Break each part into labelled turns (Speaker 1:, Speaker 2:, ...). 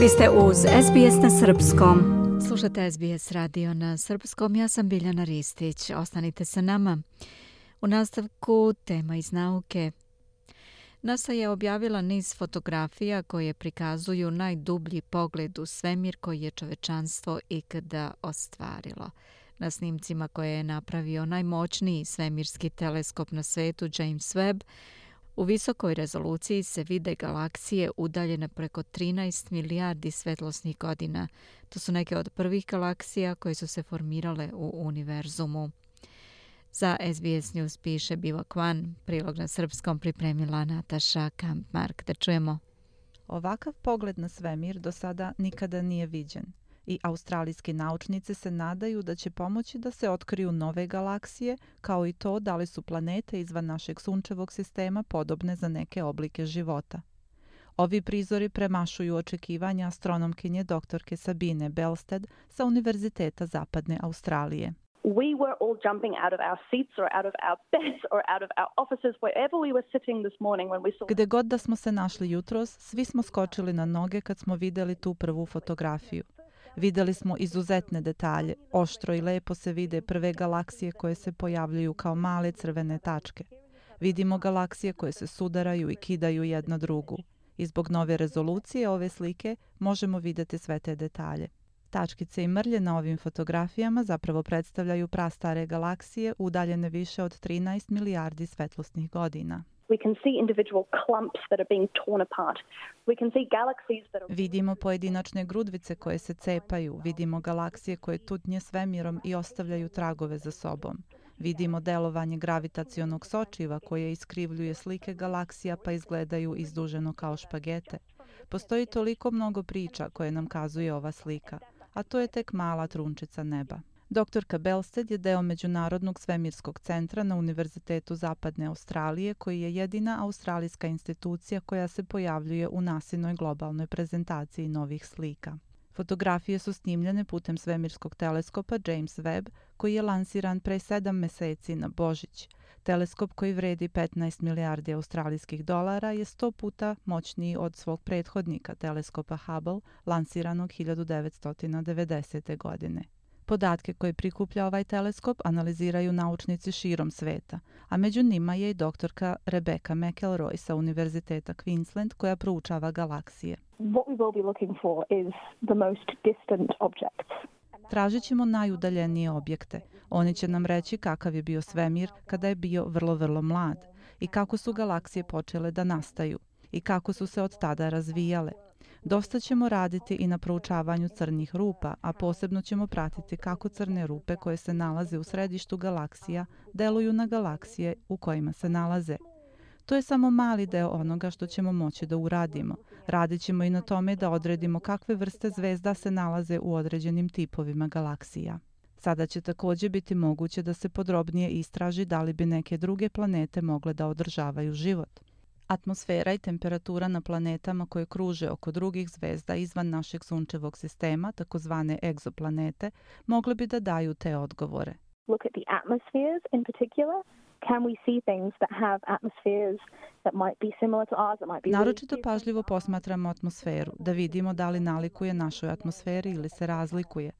Speaker 1: Vi ste uz SBS na Srpskom. Slušate SBS radio na Srpskom. Ja sam Biljana Ristić. Ostanite sa nama. U nastavku tema iz nauke. NASA je objavila niz fotografija koje prikazuju najdublji pogled u svemir koji je čovečanstvo ikada ostvarilo. Na snimcima koje je napravio najmoćniji svemirski teleskop na svetu James Webb, U visokoj rezoluciji se vide galaksije udaljene preko 13 milijardi svetlosnih godina. To su neke od prvih galaksija koje su se formirale u univerzumu. Za SBS News piše Biva Kwan, prilog na srpskom pripremila Nataša Kampmark. Da čujemo.
Speaker 2: Ovakav pogled na svemir do sada nikada nije viđen i australijski naučnici se nadaju da će pomoći da se otkriju nove galaksije, kao i to da li su planete izvan našeg sunčevog sistema podobne za neke oblike života. Ovi prizori premašuju očekivanja astronomkinje doktorke Sabine Belsted sa Univerziteta Zapadne Australije. We were all jumping out of our seats or out of our beds or out of our offices wherever we were sitting this morning when we saw Gde god da smo se našli jutros, svi smo skočili na noge kad smo videli tu prvu fotografiju. Videli smo izuzetne detalje, oštro i lepo se vide prve galaksije koje se pojavljuju kao male crvene tačke. Vidimo galaksije koje se sudaraju i kidaju jedna drugu. I zbog nove rezolucije ove slike možemo videti sve te detalje. Tačkice i mrlje na ovim fotografijama zapravo predstavljaju prastare galaksije udaljene više od 13 milijardi svetlosnih godina. We can see individual clumps that are being torn apart. We can see galaxies that are Vidimo pojedinačne grudvice koje se cepaju, vidimo galaksije koje tutnje svemirom i ostavljaju tragove za sobom. Vidimo delovanje gravitacionog sočiva koje iskrivljuje slike galaksija pa izgledaju izduženo kao špagete. Postoji toliko mnogo priča koje nam kazuje ova slika, a to je tek mala trunčica neba. Doktorka Belsted je deo Međunarodnog svemirskog centra na Univerzitetu Zapadne Australije, koji je jedina australijska institucija koja se pojavljuje u nasinoj globalnoj prezentaciji novih slika. Fotografije su snimljene putem svemirskog teleskopa James Webb, koji je lansiran pre sedam meseci na Božić. Teleskop koji vredi 15 milijardi australijskih dolara je 100 puta moćniji od svog prethodnika, teleskopa Hubble, lansiranog 1990. godine. Podatke koje prikuplja ovaj teleskop analiziraju naučnici širom sveta, a među njima je i doktorka Rebecca McElroy sa Univerziteta Queensland koja proučava galaksije. What we will be looking for is the most distant objects. Tražit ćemo najudaljenije objekte. Oni će nam reći kakav je bio svemir kada je bio vrlo, vrlo mlad i kako su galaksije počele da nastaju i kako su se od tada razvijale. Dosta ćemo raditi i na proučavanju crnih rupa, a posebno ćemo pratiti kako crne rupe koje se nalaze u središtu galaksija deluju na galaksije u kojima se nalaze. To je samo mali deo onoga što ćemo moći da uradimo. Radit ćemo i na tome da odredimo kakve vrste zvezda se nalaze u određenim tipovima galaksija. Sada će također biti moguće da se podrobnije istraži da li bi neke druge planete mogle da održavaju život. Atmosfera i temperatura na planetama koje kruže oko drugih zvezda izvan našeg sunčevog sistema, takozvane egzoplanete, mogle bi da daju te odgovore. Look at the atmospheres in particular. Can we see things that have atmospheres that might be similar to ours, that might be Naročito pažljivo posmatramo atmosferu, da vidimo da li nalikuje našoj atmosferi ili se razlikuje.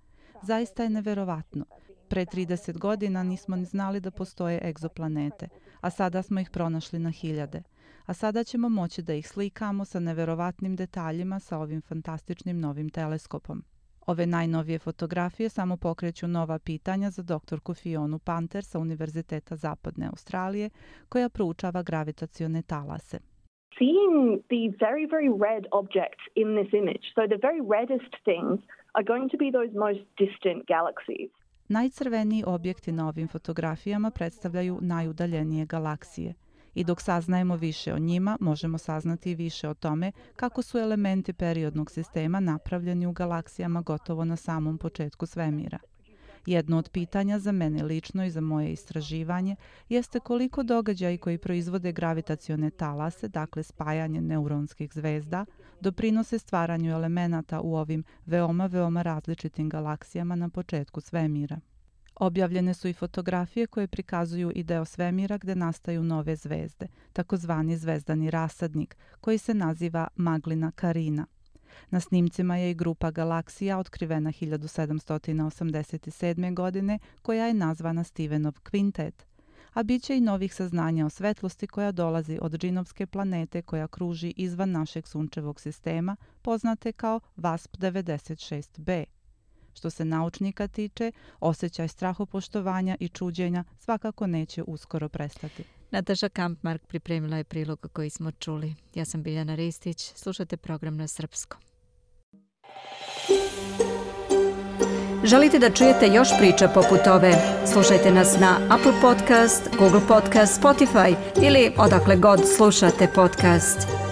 Speaker 2: Zaista je neverovatno. Pre 30 godina nismo ni znali da postoje egzoplanete, a sada smo ih pronašli na hiljade a sada ćemo moći da ih slikamo sa neverovatnim detaljima sa ovim fantastičnim novim teleskopom. Ove najnovije fotografije samo pokreću nova pitanja za doktorku Fionu Panter sa Univerziteta Zapadne Australije, koja proučava gravitacione talase. Seeing the very, very red objects in this image, so the very reddest things are going to be those most distant galaxies. Najcrveniji objekti na ovim fotografijama predstavljaju najudaljenije galaksije – i dok saznajemo više o njima, možemo saznati više o tome kako su elementi periodnog sistema napravljeni u galaksijama gotovo na samom početku svemira. Jedno od pitanja za mene lično i za moje istraživanje jeste koliko događaji koji proizvode gravitacione talase, dakle spajanje neuronskih zvezda, doprinose stvaranju elemenata u ovim veoma, veoma različitim galaksijama na početku svemira. Objavljene su i fotografije koje prikazuju i deo svemira gde nastaju nove zvezde, takozvani zvezdani rasadnik, koji se naziva Maglina Karina. Na snimcima je i grupa galaksija otkrivena 1787. godine koja je nazvana Stevenov kvintet, a bit će i novih saznanja o svetlosti koja dolazi od džinovske planete koja kruži izvan našeg sunčevog sistema, poznate kao VASP 96b. Što se naučnika tiče, osjećaj strahopoštovanja i čuđenja svakako neće uskoro prestati.
Speaker 1: Nataša Kampmark pripremila je prilog koji smo čuli. Ja sam Biljana Ristić, slušate program na Srpskom.
Speaker 3: Želite da čujete još priča poput ove? Slušajte nas na Apple Podcast, Google Podcast, Spotify ili odakle god slušate podcast.